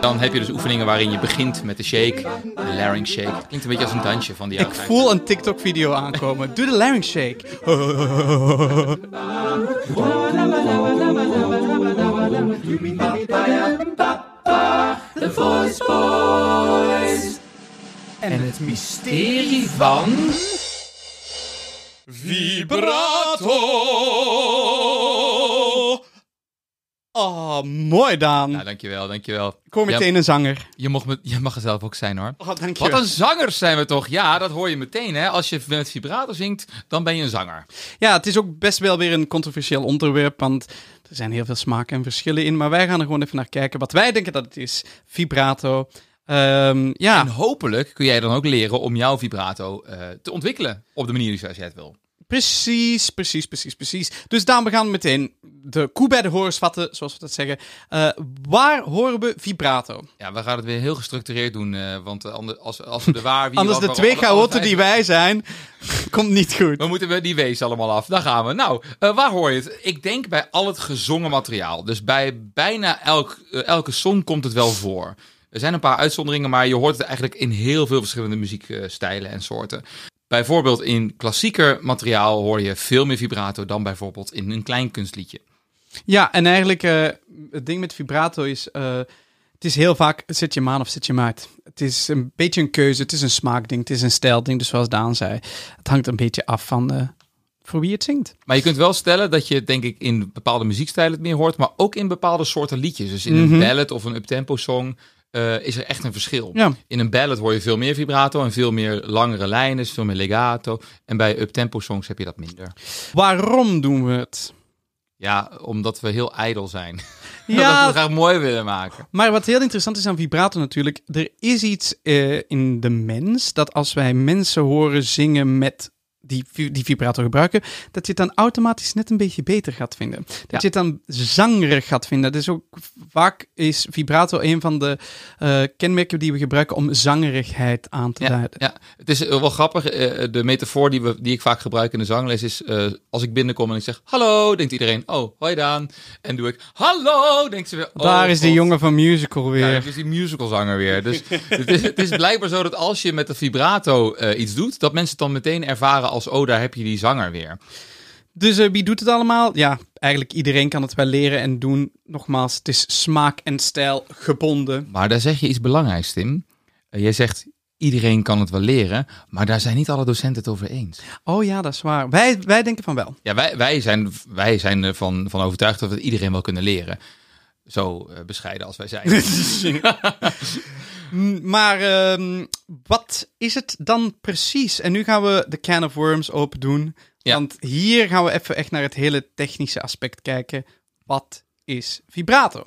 Dan heb je dus oefeningen waarin je begint met de shake, de larynx shake. Klinkt een beetje als een dansje van die Ik oude voel een TikTok-video aankomen. Doe de larynx shake. En het mysterie van... Vibrato! Oh, mooi Daan. Ja, dankjewel, dankjewel. Ik hoor meteen een zanger. je, me, je mag er zelf ook zijn hoor. Oh, dankjewel. Wat een zangers zijn we toch? Ja, dat hoor je meteen hè. Als je met vibrato zingt, dan ben je een zanger. Ja, het is ook best wel weer een controversieel onderwerp, want er zijn heel veel smaken en verschillen in. Maar wij gaan er gewoon even naar kijken wat wij denken dat het is. Vibrato. Ehm, ja, En hopelijk kun jij dan ook leren om jouw vibrato eh, te ontwikkelen op de manier zoals jij het wil. Precies, precies, precies, precies. Dus Daan, we gaan meteen de koe bij de horens vatten, zoals we dat zeggen. Eh, waar horen we vibrato? Ja, we gaan het weer heel gestructureerd doen, eh, want eh, ander- als, als we de waar... Wie, Anders de twee chaoten vijf- die wij zijn, komt niet goed. We moeten we die wees allemaal af. Daar gaan we. Nou, waar hoor je het? Ik denk bij al het gezongen materiaal. Dus bij bijna elk, elke song komt het wel voor. Er zijn een paar uitzonderingen, maar je hoort het eigenlijk in heel veel verschillende muziekstijlen en soorten. Bijvoorbeeld in klassieker materiaal hoor je veel meer vibrato dan bijvoorbeeld in een klein kunstliedje. Ja, en eigenlijk, eh, het ding met vibrato is, eh, het is heel vaak, zet je hem aan of zet je hem uit. Het is een beetje een keuze, het is een smaakding, het is een stijlding, dus zoals Daan zei. Het hangt een beetje af van eh, voor wie het zingt. Maar je kunt wel stellen dat je denk ik in bepaalde muziekstijlen het meer hoort, maar ook in bepaalde soorten liedjes. Dus in Mhm. een ballad of een uptempo song eh, is er echt een verschil. Ja. In een ballad hoor je veel meer vibrato en veel meer langere lijnen, veel meer legato. En bij uptempo songs heb je dat minder. Waarom doen we het? Ja, omdat we heel ijdel zijn. Ja. dat we graag mooi willen maken. Maar wat heel interessant is aan vibrato natuurlijk, er is iets eh, in de mens dat als wij mensen horen zingen met die, die vibrato gebruiken, dat je het dan automatisch net een beetje beter gaat vinden. Dat Ja. je het dan zangerig gaat vinden. Dus ook vaak is vibrato een van de eh, kenmerken die we gebruiken om zangerigheid aan te Ja, duiden. ja, het is wel grappig. eh, de metafoor die, we, die ik vaak gebruik in de zangles is... eh, als ik binnenkom en ik zeg hallo, denkt iedereen... Oh, hoi Daan. En doe ik hallo, denkt ze weer... Oh, Daar is die jongen van musical weer. Ja, is die musicalzanger weer. Dus het, is, het is blijkbaar zo dat als je met de vibrato eh, iets doet... dat mensen het dan meteen ervaren als... Oh, daar heb je die zanger weer. Dus eh, wie doet het allemaal? Ja, eigenlijk iedereen kan het wel leren en doen. Nogmaals, het is smaak en stijl gebonden. Maar daar zeg je iets belangrijks, Tim. Eh, jij zegt... Iedereen kan het wel leren, maar daar zijn niet alle docenten het over eens. Oh ja, dat is waar. Wij, wij denken van wel. Ja, wij, wij zijn, wij zijn ervan van overtuigd dat we het iedereen wel kunnen leren. Zo eh, bescheiden als wij zijn. M- Maar ehm, wat is het dan precies? En nu gaan we de can of worms open doen. Ja. Want hier gaan we even echt naar het hele technische aspect kijken. Wat is vibrato?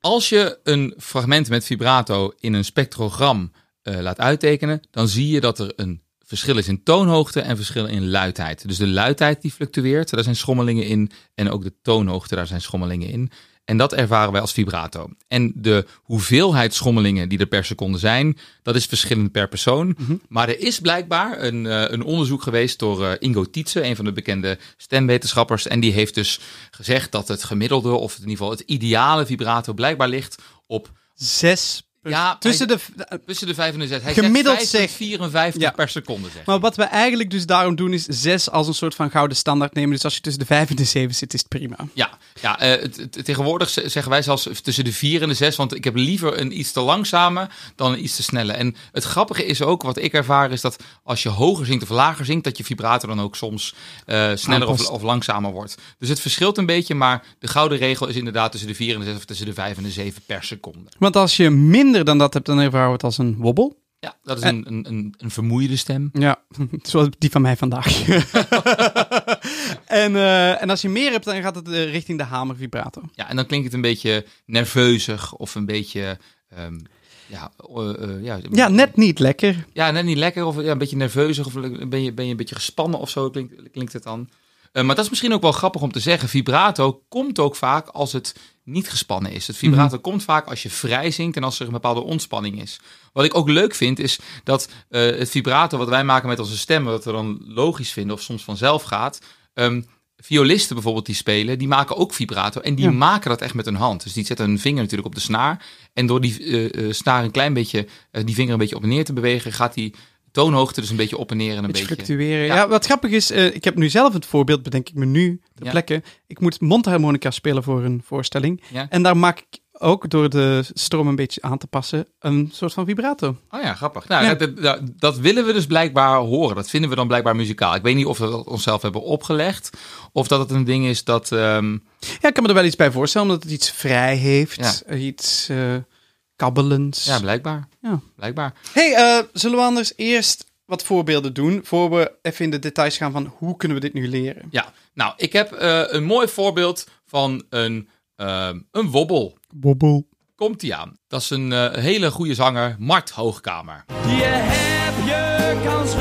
Als je een fragment met vibrato in een spectrogram eh, laat uittekenen, dan zie je dat er een verschil is in toonhoogte en verschil in luidheid. Dus de luidheid die fluctueert, daar zijn schommelingen in. En ook de toonhoogte, daar zijn schommelingen in. En dat ervaren wij als vibrato. En de hoeveelheid schommelingen die er per seconde zijn, dat is verschillend per persoon. Maar er is blijkbaar een, eh, een onderzoek geweest door eh, Ingo Tietze, een van de bekende stemwetenschappers. En die heeft dus gezegd dat het gemiddelde, of in ieder geval het ideale vibrato, blijkbaar ligt op Zes. Ja, tussen de. tussen de 5 en de 6. Hij Gemiddeld zegt zeg- 5 tot 54 Ja. per seconde. Zeg. Maar wat we eigenlijk dus daarom doen is zes als een soort van gouden standaard nemen. Dus als je tussen de vijf en de zeven zit, is het prima. Ja, ja eh, tegenwoordig zeggen wij zelfs tussen de 4 en de 6. Want ik heb liever een iets te langzame dan een iets te snelle. En het grappige is ook, wat ik ervaar, is dat als je hoger zingt of lager zingt, dat je vibrato dan ook soms eh, sneller of, of langzamer wordt. Dus het verschilt een beetje, maar de gouden regel is inderdaad tussen de 4 en de 6 of tussen de 5 en de 7 per seconde. Want als je minder dan dat hebt, dan ervaren het als een wobbel. Ja, dat is een, een, een, een vermoeide stem. Ja, zoals die van mij vandaag. en, eh, en als je meer hebt, dan gaat het eh, richting de hamer vibrato. Ja, en dan klinkt het een beetje nerveuzig of een beetje. ehm, ja, eh, ja, Ja, net niet lekker. Ja, net niet lekker of ja, een beetje nerveuzig of ben je, ben je een beetje gespannen of zo klinkt, klinkt het dan. Maar dat is misschien ook wel grappig om te zeggen. Vibrato komt ook vaak als het niet gespannen is. Het vibrato komt vaak als je vrij zingt en als er een bepaalde ontspanning is. Wat ik ook leuk vind is dat eh, het vibrato wat wij maken met onze stemmen, wat we dan logisch vinden of soms vanzelf gaat. ehm, violisten bijvoorbeeld die spelen, die maken ook vibrato. En die Ja. maken dat echt met hun hand. Dus die zetten hun vinger natuurlijk op de snaar. En door die eh, snaar een klein beetje, die vinger een beetje op en neer te bewegen, gaat die toonhoogte dus een beetje op en neer en een beetje beetje... fluctueren. Ja. Ja. wat grappig is, eh, ik heb nu zelf het voorbeeld, bedenk ik me nu, de Ja. plekken. Ik moet mondharmonica spelen voor een voorstelling. Ja. En daar maak ik ook, door de stroom een beetje aan te passen, een soort van vibrato. Oh ja, grappig. Nou. Dat, dat, dat willen we dus blijkbaar horen. Dat vinden we dan blijkbaar muzikaal. Ik weet niet of we dat onszelf hebben opgelegd. Of dat het een ding is dat... ehm, Ja, ik kan me er wel iets bij voorstellen, omdat het iets vrij heeft. Ja. eh, Iets eh kabbelends. ja, blijkbaar. Ja. Blijkbaar. hey, eh, zullen we anders eerst wat voorbeelden doen, voor we even in de details gaan van hoe kunnen we dit nu leren? Ja, nou, ik heb eh, een mooi voorbeeld van een, ehm, een wobbel. Bobbel. Komt ie aan. Dat is een eh, hele goede zanger, Mart Hoogkamer. Je hebt je kans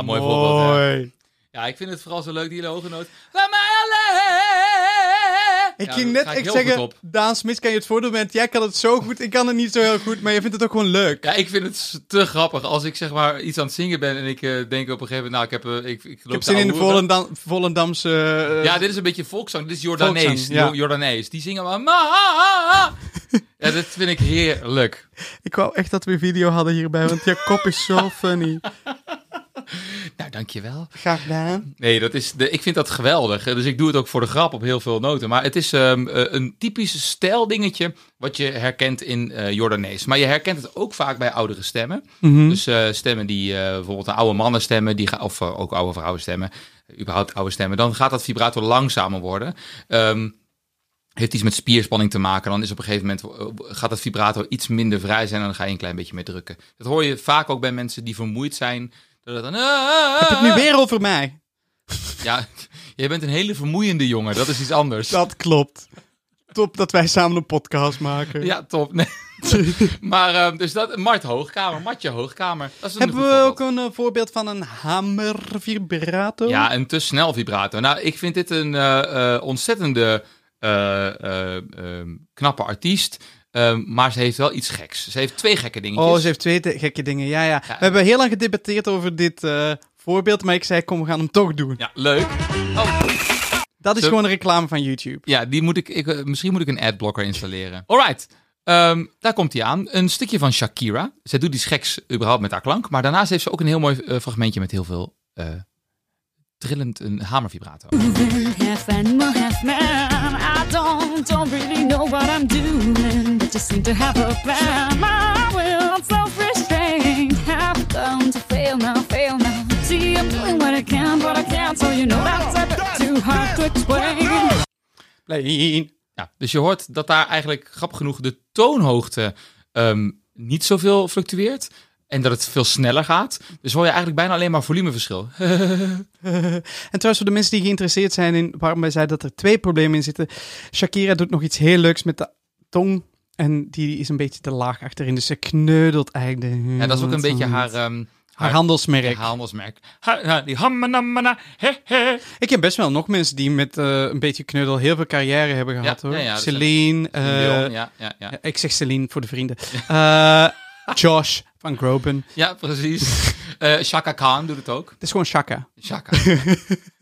Ja, mooi voorbeeld. Ja, ik vind het vooral zo leuk, die hele hoge noot. Laat mij alleen! Ik Ja, ging daar net ga ik heel zeggen, op. Daan Smits, kan je het voordoen? Want jij kan het zo goed, ik kan het niet zo heel goed, maar je vindt het ook gewoon leuk. Ja, ik vind het s- te grappig als ik zeg maar iets aan het zingen ben en ik eh, denk op een gegeven moment, nou, ik heb, eh, ik, ik, Ik heb zin in de. Volendam, Volendamse... eh, Ja, dit is een beetje volkszang. Dit is Jordanees. Volkszang, ja. Jo- Jordanees. Die zingen maar... Ma ja, dat vind ik heerlijk. Ik wou echt dat we een video hadden hierbij, want je kop is zo funny. Nou, dankjewel. Graag gedaan. Nee, dat is de, ik vind dat geweldig. Dus ik doe het ook voor de grap op heel veel noten. Maar het is ehm, eh, een typisch stijldingetje wat je herkent in eh Jordanees. Maar je herkent het ook vaak bij oudere stemmen. Mhm. Dus eh, stemmen die eh, bijvoorbeeld een oude mannen stemmen, die gaan, of ook oude vrouwen stemmen, überhaupt oude stemmen, dan gaat dat vibrato langzamer worden. Ehm, heeft iets met spierspanning te maken. Dan is op een gegeven moment gaat het vibrato iets minder vrij zijn en dan ga je een klein beetje mee drukken. Dat hoor je vaak ook bij mensen die vermoeid zijn. Dat het dan, Heb je het nu weer over mij? Ja, jij bent een hele vermoeiende jongen. Dat is iets anders. Dat klopt. Top dat wij samen een podcast maken. Ja, top. Nee. maar eh, dus dat, Mart Hoogkamer, Martje Hoogkamer. Dat is een Hebben we ook een eh, voorbeeld van een hamervibrato? Ja, een te snel vibrato. Nou, ik vind dit een eh, ontzettende eh, eh, eh, knappe artiest. Eh, maar ze heeft wel iets geks. Ze heeft twee gekke dingetjes. Oh, ze heeft twee gekke dingen. Ja, ja. We hebben heel lang gedebatteerd over dit eh, voorbeeld, maar ik zei, kom, we gaan hem toch doen. Ja, leuk. Oh, Dat is Zo- gewoon een reclame van YouTube. ja, die moet ik, ik, eh, misschien moet ik een adblocker installeren. Alright. Ehm, daar komt hij aan. Een stukje van Shakira. Zij doet iets geks überhaupt met haar klank. Maar daarnaast heeft ze ook een heel mooi eh, fragmentje met heel veel eh, trillend een hamervibrato. I don't, really know what I'm doing, but just seem to have a plan. My will, self-restraint, have come to fail now, fail now. See, I'm doing what I can, but I can't, so you know that's a bit too hard to explain. Plein. Ja, dus je hoort dat daar eigenlijk grappig genoeg de toonhoogte ehm, niet zoveel fluctueert. En dat het veel sneller gaat. Dus hoor je eigenlijk bijna alleen maar volumeverschil. En trouwens, voor de mensen die geïnteresseerd zijn in waarom wij zeiden dat er twee problemen in zitten. Shakira doet nog iets heel leuks met de tong. En die is een beetje te laag achterin, dus ze kneudelt eigenlijk. De... Ja, dat is ook een beetje haar, ehm, haar handelsmerk. haar handelsmerk. Ha- ha- die hammanamana. Ik ken best wel nog mensen die met eh, een beetje kneudel heel veel carrière hebben gehad Ja, hoor. ja, ja, Celine, eh, Leon, ja, ja, ja. ja, ik zeg Celine voor de vrienden. Eh, Josh van Groben. ja, precies. Eh Shaka Khan doet het ook. Het is gewoon Shaka. Shaka.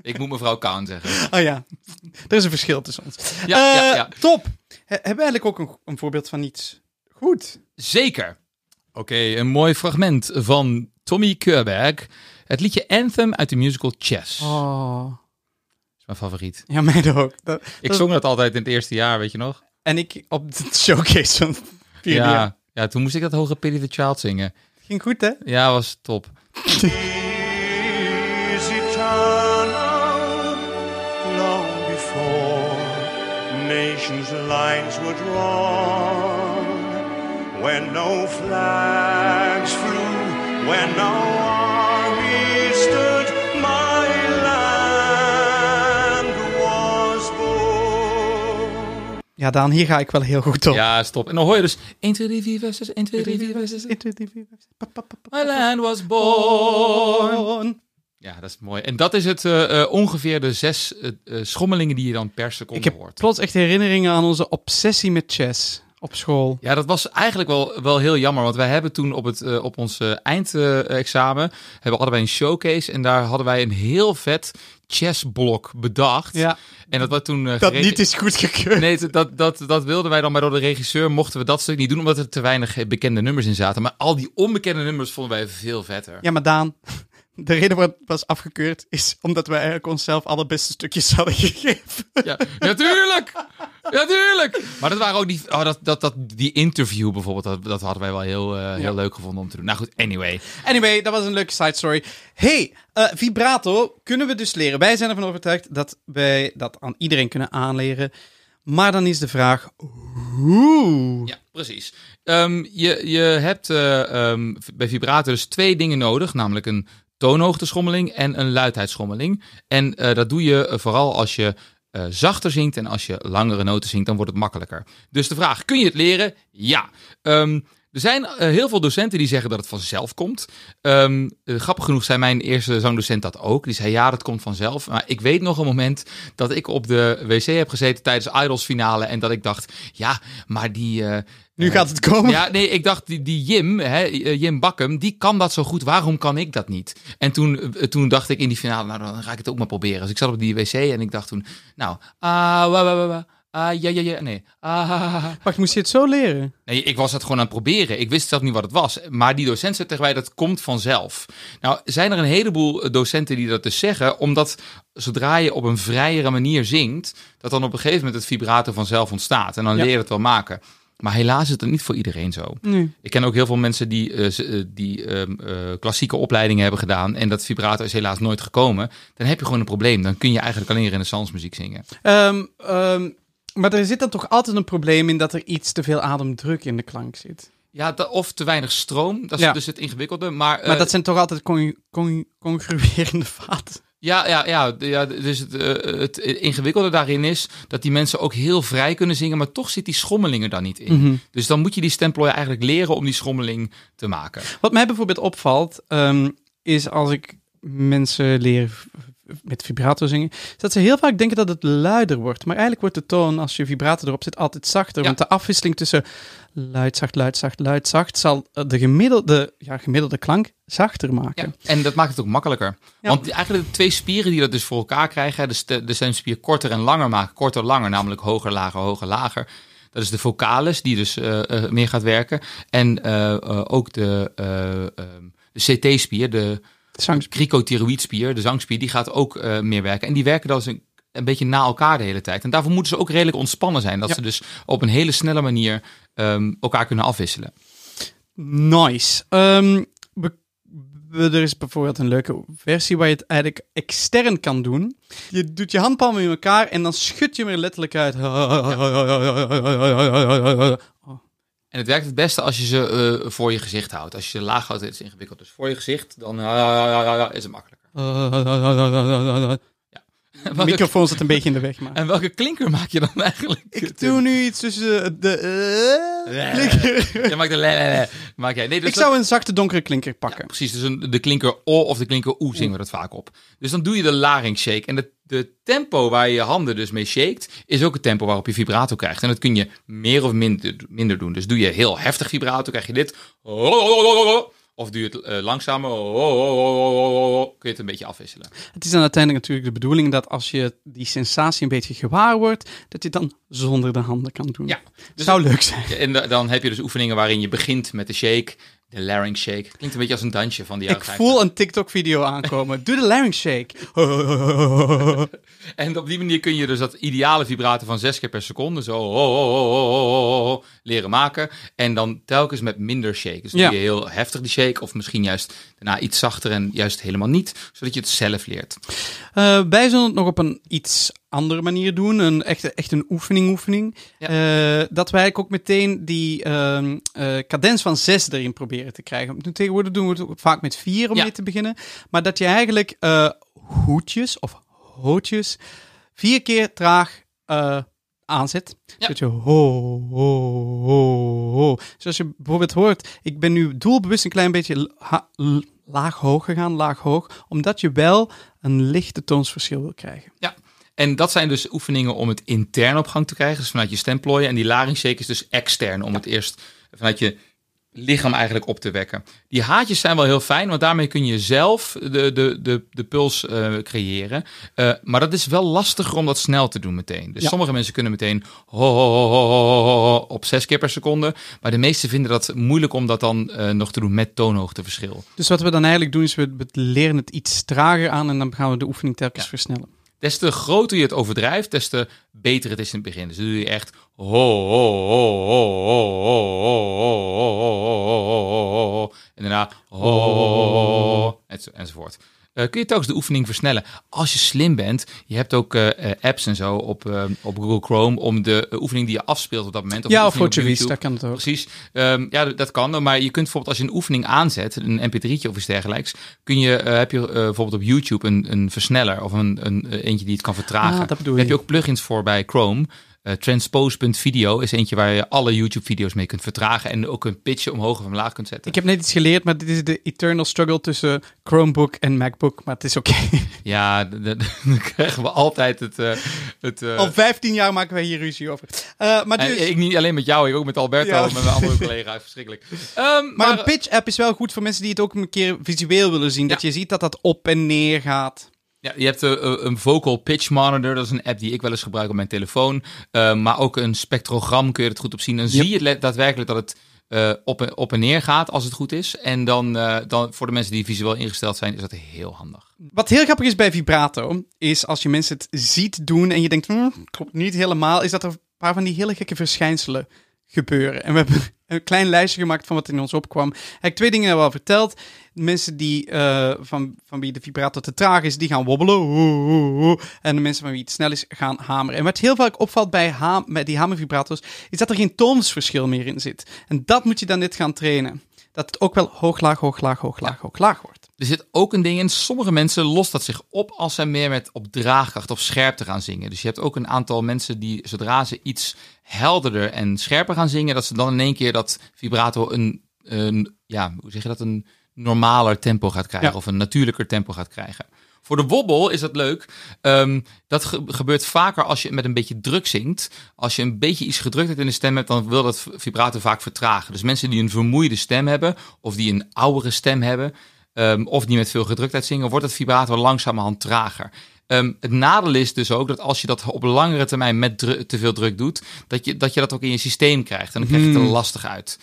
Ik moet mevrouw Khan zeggen. Oh ja, er is een verschil tussen ons. Ja, Eh, ja, ja. Top. He- hebben we eigenlijk ook een, een voorbeeld van iets goed? Zeker. Oké, een mooi fragment van Tommy Keurberg. Het liedje Anthem uit de musical Chess. Oh, is mijn favoriet. ja, mij ook. Dat- Ik dat- zong dat altijd in het eerste jaar, weet je nog? En ik op de showcase van Ja. Ja, toen moest ik dat hoge Pity the Child zingen. Ging goed, hè? Ja, was top. nations lines were drawn when no flags flew when no Ja, Daan, hier ga ik wel heel goed op. Ja, stop. En dan hoor je dus 1, 2, 3, 4, 5, 6, 1, 2, 3, 4, 5, 6, 1, 2, 3, 4, 5, 6. Pa, pa, pa, pa, My land was born. Ja, dat is mooi. En dat is het eh, ongeveer de zes eh, schommelingen die je dan per seconde Ik heb hoort. plots echt herinneringen aan onze obsessie met chess op school. Ja, dat was eigenlijk wel, wel heel jammer. Want wij hebben toen op, het, eh, op ons eindexamen hebben, hadden wij een showcase. En daar hadden wij een heel vet chessblok bedacht. Ja, En dat was toen... eh, dat niet is goedgekeurd. Nee, dat, dat, dat wilden wij dan, maar door de regisseur mochten we dat stuk niet doen, omdat er te weinig bekende nummers in zaten. Maar al die onbekende nummers vonden wij veel vetter. Ja, maar Daan, de reden waarom het was afgekeurd is omdat wij eigenlijk onszelf alle beste stukjes hadden gegeven. Ja, natuurlijk! Natuurlijk! Maar dat waren ook die, oh, dat, dat, dat, die interview bijvoorbeeld, dat, dat hadden wij wel heel, eh, heel Ja. leuk gevonden om te doen. Nou goed, anyway. Anyway, dat was een leuke side story. Hey, eh, vibrato kunnen we dus leren. Wij zijn ervan overtuigd dat wij dat aan iedereen kunnen aanleren. Maar dan is de vraag, hoe? Ja, precies. Ehm, je, je hebt eh, ehm, bij vibrato dus twee dingen nodig, namelijk een toonhoogteschommeling en een luidheidsschommeling. En eh, dat doe je eh, vooral als je eh, zachter zingt en als je langere noten zingt, dan wordt het makkelijker. Dus de vraag, kun je het leren? Ja. Ehm, er zijn eh, heel veel docenten die zeggen dat het vanzelf komt. Ehm, eh, grappig genoeg zei mijn eerste zangdocent dat ook. Die zei ja, dat komt vanzelf. Maar ik weet nog een moment dat ik op de wc heb gezeten tijdens Idols finale en dat ik dacht, ja, maar die... eh, Nu gaat het komen. ja, nee, ik dacht, die, die Jim, hè, Jim Bakkum, die kan dat zo goed. Waarom kan ik dat niet? En toen, toen dacht ik in die finale, nou, dan ga ik het ook maar proberen. Dus ik zat op die wc en ik dacht toen, nou, ah, wa, wa, wa, ah, ja, ja, ja, nee. Ah. Wacht, moest je het zo leren? Nee, ik was het gewoon aan het proberen. Ik wist zelf niet wat het was. Maar die docent zei tegen mij, dat komt vanzelf. Nou, zijn er een heleboel docenten die dat dus zeggen, omdat zodra je op een vrijere manier zingt, dat dan op een gegeven moment het vibrato vanzelf ontstaat. En dan Ja. leer je het wel maken. Maar helaas is het niet voor iedereen zo. Nee. Ik ken ook heel veel mensen die, eh, eh, die ehm, eh, klassieke opleidingen hebben gedaan en dat vibrato is helaas nooit gekomen. Dan heb je gewoon een probleem. Dan kun je eigenlijk alleen renaissance muziek zingen. Ehm, maar er zit dan toch altijd een probleem in dat er iets te veel ademdruk in de klank zit. Ja, of te weinig stroom. Dat is Ja. dus het ingewikkelde. Maar, Maar eh, dat zijn toch altijd con con congruerende vaten? Ja, ja, ja, ja dus het, eh, het ingewikkelde daarin is dat die mensen ook heel vrij kunnen zingen, maar toch zit die schommeling er dan niet in. Mhm. Dus dan moet je die stemplooi eigenlijk leren om die schommeling te maken. Wat mij bijvoorbeeld opvalt, ehm, is als ik mensen leer met vibrato zingen, is dat ze heel vaak denken dat het luider wordt. Maar eigenlijk wordt de toon, als je vibrato erop zit, altijd zachter. Ja. Want de afwisseling tussen luid, zacht, luid, zacht, luid, zacht, zal eh, de gemiddelde, ja, gemiddelde klank zachter maken. Ja, en dat maakt het ook makkelijker. Ja. Want eigenlijk de twee spieren die dat dus voor elkaar krijgen, hè, de, de stemspier korter en langer maken, korter, langer, namelijk hoger, lager, hoger, lager. Dat is de vocalis die dus eh, eh, meer gaat werken. En ook de, de CT-spier, de cricothyroïdspier, de zangspier, die gaat ook eh, meer werken. En die werken dan een, een beetje na elkaar de hele tijd. En daarvoor moeten ze ook redelijk ontspannen zijn. Dat Ja. ze dus op een hele snelle manier ehm, elkaar kunnen afwisselen. Nice. Ehm, we- we- er is bijvoorbeeld een leuke versie waar je het eigenlijk extern kan doen. Je doet je handpalmen in elkaar en dan schud je hem er letterlijk uit. En het werkt het beste als je ze eh, voor je gezicht houdt. Als je ze laag houdt, is het ingewikkeld. Dus voor je gezicht, dan is het makkelijker. Welke, microfoon zit een beetje in de weg, maar... en welke klinker maak je dan eigenlijk? Ik doe nu iets tussen de... eh, klinker. Je maakt de le. Maak jij. Nee, dus Ik dat- zou een zachte donkere klinker Ja, pakken. precies, dus een, de klinker O of de klinker Oe zingen we dat vaak op. Dus dan doe je de larynx shake. En de, de tempo waar je je handen dus mee shakt, is ook het tempo waarop je vibrato krijgt. En dat kun je meer of minder, minder doen. Dus doe je heel heftig vibrato, krijg je dit. Of doe je het eh, langzamer, kun je het een beetje afwisselen. Het is dan uiteindelijk natuurlijk de bedoeling dat als je die sensatie een beetje gewaar wordt, dat je het dan zonder de handen kan doen. Ja, dus Zou leuk zijn. En da- dan heb je dus oefeningen waarin je begint met de shake, de larynx shake. Klinkt een beetje als een dansje van die Ik voel een TikTok-video aankomen. Doe de larynx shake. En op die manier kun je dus dat ideale vibrato van zes keer per seconde zo leren maken. En dan telkens met minder shake. Dus doe Ja. je heel heftig die shake of misschien juist daarna iets zachter en juist helemaal niet. Zodat je het zelf leert. Eh, wij zullen het nog op een iets andere manier doen. Een echt, echt een oefening oefening. Ja. Eh, dat wij ook meteen die ehm eh, cadens van zes erin proberen te krijgen. Nu tegenwoordig doen we het ook vaak met vier om Ja. mee te beginnen. Maar dat je eigenlijk eh, hoedjes of hootjes vier keer traag aanzet. Ja. Dat je ho, ho, ho, ho. Zoals je bijvoorbeeld hoort, ik ben nu doelbewust een klein beetje laag-hoog gegaan, laag-hoog, omdat je wel een lichte toonsverschil wil krijgen. Ja, en dat zijn dus oefeningen om het intern op gang te krijgen, dus vanuit je stemplooien. En die larynxshake is dus extern, om het eerst vanuit je lichaam eigenlijk op te wekken. Die haatjes zijn wel heel fijn, want daarmee kun je zelf de, de, de, de puls eh, creëren. Eh, maar dat is wel lastiger om dat snel te doen meteen. Dus Ja. sommige mensen kunnen meteen ho, ho, op zes keer per seconde. Maar de meesten vinden dat moeilijk om dat dan eh, nog te doen met toonhoogteverschil. Dus wat we dan eigenlijk doen, is we we leren het iets trager aan en dan gaan we de oefening telkens Ja. versnellen. Des te groter je het overdrijft, des te beter het is in het begin. Dus dan doe je echt ho, ho, en daarna enzovoort. Eh, kun je telkens de oefening versnellen. Als je slim bent, je hebt ook eh, eh, apps en zo op, op Google Chrome om de oefening die je afspeelt op dat moment. Ja, of oefening voor Vista YouTube. kan het ook. Precies. Ehm, ja, dat- kan. Maar je kunt bijvoorbeeld als je een oefening aanzet, een mp3'tje of iets dergelijks, kun je, heb je bijvoorbeeld op YouTube een, een versneller of een, een eentje die het kan vertragen. Ah, dat bedoel Daar heb je ook plugins voor bij Chrome. Eh, Transpose.video is eentje waar je alle YouTube-video's mee kunt vertragen en ook een pitje omhoog of omlaag kunt zetten. Ik heb net iets geleerd, maar dit is de eternal struggle tussen Chromebook en MacBook, maar het is oké. Ja, dan krijgen we altijd het... eh, het eh, Al 15 jaar maken wij hier ruzie over. Maar en dus, ik niet alleen met jou, ik ook met Alberto Ja. en met mijn andere collega's. Verschrikkelijk. Ehm, maar, een pitch-app is wel goed voor mensen die het ook een keer visueel willen zien. Dat je ziet dat dat op en neer gaat. Ja, je hebt eh, een vocal pitch monitor. Dat is een app die ik wel eens gebruik op mijn telefoon. Eh, maar ook een spectrogram kun je het goed op zien. Dan zie je daadwerkelijk dat het eh, op, en, op en neer gaat als het goed is. En dan, eh, dan voor de mensen die visueel ingesteld zijn, is dat heel handig. Wat heel grappig is bij vibrato, is als je mensen het ziet doen en je denkt, hm, klopt niet helemaal, is dat er een paar van die hele gekke verschijnselen gebeuren. En we hebben een klein lijstje gemaakt van wat in ons opkwam. Eigenlijk twee dingen al verteld. Mensen die, eh, van, van wie de vibrato te traag is, die gaan wobbelen. En de mensen van wie het snel is, gaan hameren. En wat heel vaak opvalt bij, ha bij die hamervibrato's, is dat er geen toonsverschil meer in zit. En dat moet je dan net gaan trainen. Dat het ook wel hoog, laag, hoog, laag, hoog, laag, hoog, laag wordt. Er zit ook een ding in. Sommige mensen lost dat zich op als zij meer met op draagkracht of scherpte gaan zingen. Dus je hebt ook een aantal mensen die, zodra ze iets helderder en scherper gaan zingen, dat ze dan in één keer dat vibrato een, een ja, hoe zeg je dat, een normaler tempo gaat krijgen Ja. of een natuurlijker tempo gaat krijgen. Voor de wobbel is dat leuk. Ehm, dat ge- gebeurt vaker als je met een beetje druk zingt. Als je een beetje iets gedruktheid in de stem hebt, dan wil dat vibrato vaak vertragen. Dus mensen die een vermoeide stem hebben, of die een oudere stem hebben, ehm, of die met veel gedruktheid zingen, wordt het vibrato langzamerhand trager. Ehm, het nadeel is dus ook dat als je dat op langere termijn met te veel druk doet, dat je, dat je dat ook in je systeem krijgt. En dan krijg je het er Hmm. lastig uit.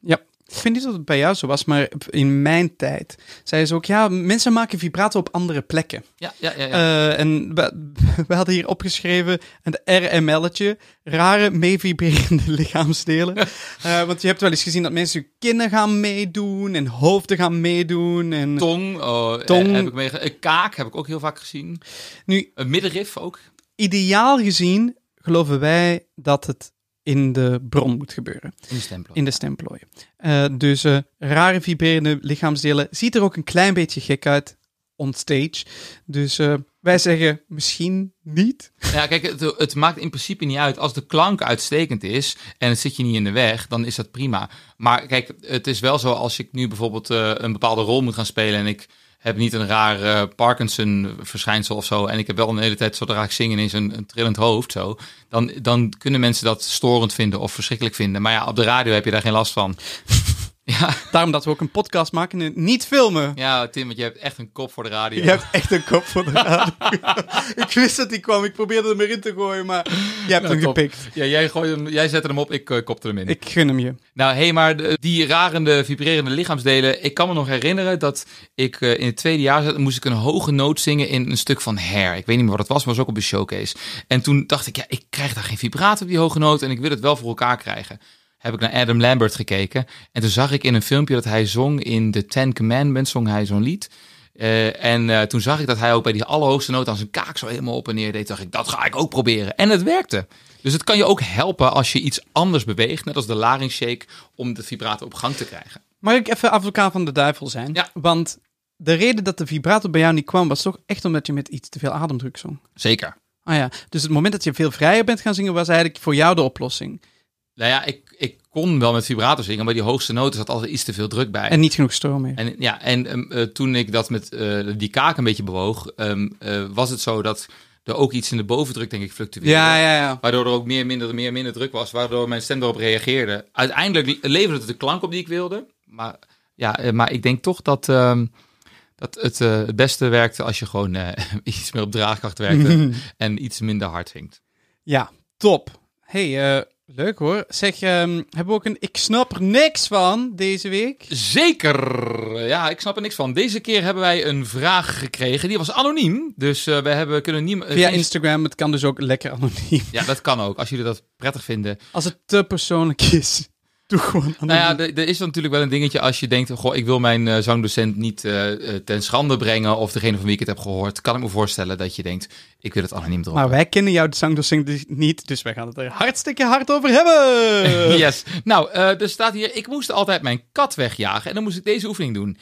Ja, ik vind niet dat het bij jou zo was, maar in mijn tijd zeiden ze ook, ja, mensen maken vibrato op andere plekken. Ja, ja, ja. ja. Eh, en we, we hadden hier opgeschreven een RML'tje, rare meevibrerende lichaamsdelen. Eh, want je hebt wel eens gezien dat mensen hun kinnen gaan meedoen en hoofden gaan meedoen. En Tong, oh, eh, Tong. heb ik mee, eh, kaak heb ik ook heel vaak gezien. nu, Een middenrif ook. ideaal gezien geloven wij dat het in de bron moet gebeuren. In de stempel. in de stemplooien. Eh, dus eh, rare vibrerende lichaamsdelen ziet er ook een klein beetje gek uit on stage. Dus eh, wij zeggen misschien niet. Ja, kijk, het, het maakt in principe niet uit. Als de klank uitstekend is en het zit je niet in de weg, dan is dat prima. Maar kijk, het is wel zo als ik nu bijvoorbeeld eh, een bepaalde rol moet gaan spelen en ik heb niet een raar eh, Parkinson-verschijnsel of zo. En ik heb wel een hele tijd, zodra ik zing, ineens een, een trillend hoofd. Zo, dan, dan kunnen mensen dat storend vinden of verschrikkelijk vinden. Maar ja, op de radio heb je daar geen last van. Ja, Daarom dat we ook een podcast maken en niet filmen. ja, Tim, want je hebt echt een kop voor de radio. Je hebt echt een kop voor de radio. ik wist dat die kwam. Ik probeerde hem erin te gooien, maar je hebt hem top. gepikt. Ja, jij, gooit hem, jij zette hem op, ik uh, kopte hem in. Ik gun hem je. Nou, hé, maar de- die rarende, vibrerende lichaamsdelen. Ik kan me nog herinneren dat ik eh, in het tweede jaar zat. moest ik een hoge noot zingen in een stuk van Hair. Ik weet niet meer wat het was, maar het was ook op een showcase. En toen dacht ik, ja, ik krijg daar geen vibrato op die hoge noot. En ik wil het wel voor elkaar krijgen. Heb ik naar Adam Lambert gekeken. En toen zag ik in een filmpje dat hij zong in The Ten Commandments. Zong hij zo'n lied. Eh, en eh, toen zag ik dat hij ook bij die allerhoogste noot aan zijn kaak zo helemaal op en neer deed. Dacht ik, dat ga ik ook proberen. En het werkte. Dus het kan je ook helpen als je iets anders beweegt, net als de larynxshake, om de vibrato op gang te krijgen. Mag ik even advocaat van de duivel zijn? Ja. Want de reden dat de vibrato bij jou niet kwam, was toch echt omdat je met iets te veel ademdruk zong. Zeker. Ah ja, dus het moment dat je veel vrijer bent gaan zingen was eigenlijk voor jou de oplossing. Nou ja, ik, ik kon wel met vibrato zingen, maar die hoogste noten zat altijd iets te veel druk bij. En niet genoeg stroom meer. En ja, en ehm, eh, toen ik dat met eh, die kaak een beetje bewoog, ehm, eh, was het zo dat er ook iets in de bovendruk, denk ik, fluctueerde. Ja, ja, ja. Waardoor er ook meer, minder, meer, minder druk was, waardoor mijn stem erop reageerde. Uiteindelijk leverde het de klank op die ik wilde. Maar, ja, maar ik denk toch dat, ehm, dat het het beste werkte als je gewoon iets meer op draagkracht werkte en iets minder hard zingt. Ja, top. hey, leuk hoor. Zeg, ehm, hebben we ook een Ik snap er niks van deze week? Zeker! Ja, ik snap er niks van. Deze keer hebben wij een vraag gekregen. Die was anoniem. Dus eh we hebben kunnen niet. Via Instagram, het kan dus ook lekker anoniem. Ja, dat kan ook. Als jullie dat prettig vinden. Als het te persoonlijk is, doe gewoon. Nou ja, er is natuurlijk wel een dingetje als je denkt... Goh, ik wil mijn eh, zangdocent niet eh, ten schande brengen... of degene van wie ik het heb gehoord. Kan ik me voorstellen dat je denkt... ik wil het anoniem droppen. maar wij kennen jouw zangdocent dus niet, dus wij gaan het er hartstikke hard over hebben. Yes. Nou, eh, er staat hier... Ik moest altijd mijn kat wegjagen... en dan moest ik deze oefening doen.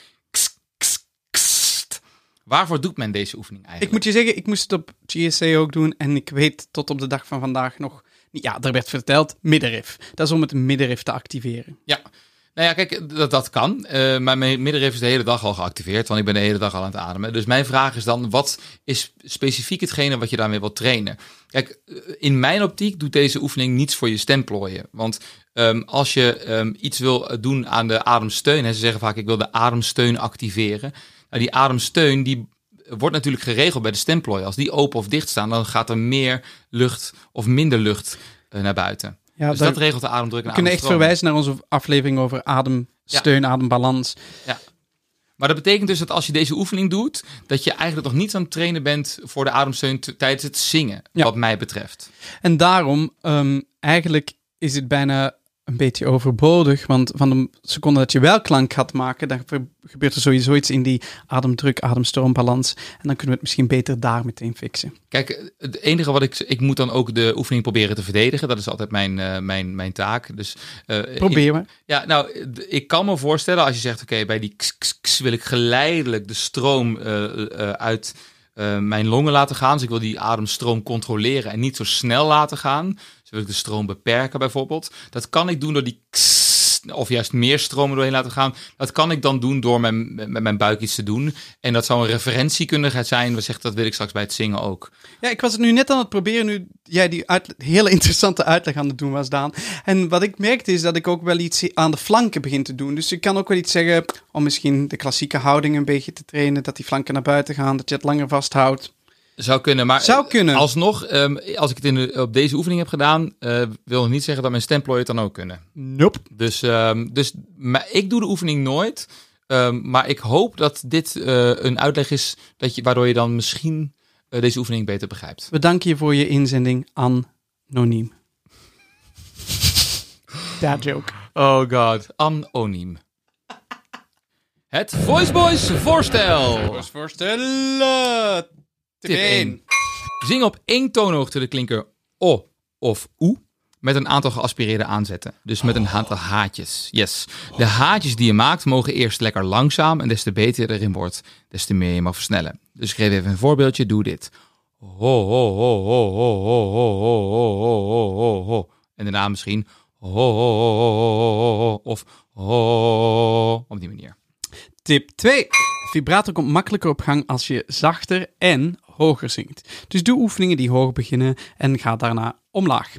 Waarvoor doet men deze oefening Ik eigenlijk? moet je zeggen, ik moest het op GSA ook doen en ik weet tot op de dag van vandaag nog... Ja, er werd verteld, middenrif. Dat is om het middenrif te activeren. Ja. Nou ja, kijk, dat, dat kan. Eh, maar mijn middenrif is de hele dag al geactiveerd, want ik ben de hele dag al aan het ademen. Dus mijn vraag is dan, wat is specifiek hetgene wat je daarmee wilt trainen? Kijk, eh, in mijn optiek doet deze oefening niets voor je stemplooien. Want ehm, als je ehm, iets wil doen aan de ademsteun, hè, ze zeggen vaak ik wil de ademsteun activeren. Nou, die ademsteun die wordt natuurlijk geregeld bij de stemplooien. Als die open of dicht staan, dan gaat er meer lucht of minder lucht eh, naar buiten. Ja, dus dat regelt de ademdruk en we kunnen echt verwijzen naar onze aflevering over ademsteun, adembalans. Maar dat betekent dus dat als je deze oefening doet, dat je eigenlijk nog niet aan het trainen bent voor de ademsteun tijdens het zingen, Ja. wat mij betreft. En daarom, ehm, eigenlijk is het bijna een beetje overbodig, want van de seconde dat je wel klank gaat maken, dan gebeurt er sowieso iets in die ademdruk, ademstroombalans. En dan kunnen we het misschien beter daar meteen fixen. Kijk, het enige wat ik... Ik moet dan ook de oefening proberen te verdedigen. Dat is altijd mijn, eh, mijn, mijn taak. Dus, eh, Probeer maar. Ja, nou, ik kan me voorstellen als je zegt, oké, bij die wil ik geleidelijk de stroom eh, uit mijn longen laten gaan. Dus ik wil die ademstroom controleren en niet zo snel laten gaan. Dus ik de stroom beperken bijvoorbeeld. Dat kan ik doen door die of juist meer stromen doorheen laten gaan. Dat kan ik dan doen door mijn, met mijn buik iets te doen. En dat zou een referentie kunnen zijn. We zeggen dat wil ik straks bij het zingen ook. Ja, ik was het nu net aan het proberen, nu jij die hele interessante uitleg aan het doen was, Daan. En wat ik merkte is dat ik ook wel iets aan de flanken begin te doen. Dus ik kan ook wel iets zeggen om misschien de klassieke houding een beetje te trainen, dat die flanken naar buiten gaan, dat je het langer vasthoudt. Zou kunnen, maar Zou kunnen. alsnog, ehm, als ik het in de, op deze oefening heb gedaan, eh, wil niet zeggen dat mijn stemplooien het dan ook kunnen. Nope. Dus, ehm, dus maar ik doe de oefening nooit. Ehm, maar ik hoop dat dit eh, een uitleg is dat je, waardoor je dan misschien eh, deze oefening beter begrijpt. We danken je voor je inzending, anoniem. That joke. Oh god. Anoniem. Het Voice Boys voorstel. voorstellen. Tip 1. Zing op één toonhoogte de klinker O of OE met een aantal geaspireerde aanzetten. Dus met een aantal haatjes. Yes. De haatjes die je maakt mogen eerst lekker langzaam en des te beter je erin wordt, des te meer je mag versnellen. Dus ik geef even een voorbeeldje. Doe dit. Ho, ho, ho, ho, ho, ho, ho, ho, ho, ho. En daarna misschien ho, ho, ho, ho, ho, ho, of ho, op die manier. Tip 2. Vibrato komt makkelijker op gang als je zachter en hoger zingt. Dus doe oefeningen die hoog beginnen en ga daarna omlaag.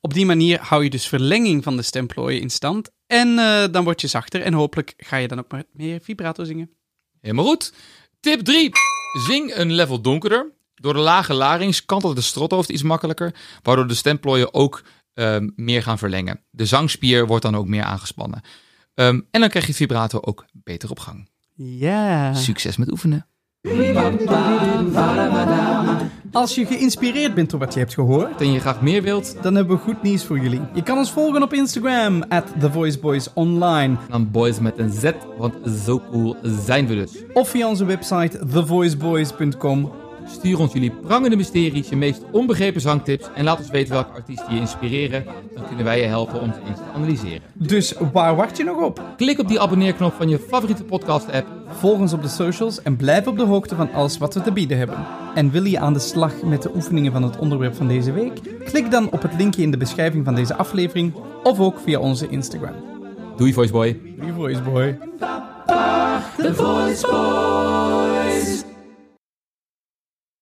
Op die manier hou je dus verlenging van de stemplooien in stand. En eh, dan word je zachter en hopelijk ga je dan ook maar meer vibrato zingen. Helemaal goed. Tip 3. Zing een level donkerder. Door de lage larynx kantelt de strothoofd iets makkelijker, waardoor de stemplooien ook ehm, meer gaan verlengen. De zangspier wordt dan ook meer aangespannen. Ehm, en dan krijg je het vibrato ook beter op gang. Ja. Succes met oefenen. Als je geïnspireerd bent door wat je hebt gehoord, En je graag meer wilt, dan hebben we goed nieuws voor jullie. Je kan ons volgen op Instagram, at TheVoiceBoysOnline. dan boys met een Z, want zo cool zijn we dus. Of via onze website thevoiceboys.com. Stuur ons jullie prangende mysteries, je meest onbegrepen zangtips en laat ons weten welke artiesten je inspireren. Dan kunnen wij je helpen om ze eens te analyseren. Dus waar wacht je nog op? Klik op die abonneerknop van je favoriete podcast-app. Volg ons op de socials en blijf op de hoogte van alles wat we te bieden hebben. En wil je aan de slag met de oefeningen van het onderwerp van deze week? Klik dan op het linkje in de beschrijving van deze aflevering of ook via onze Instagram. Doei, Voiceboy. Wie voice boy. The Voice Boy.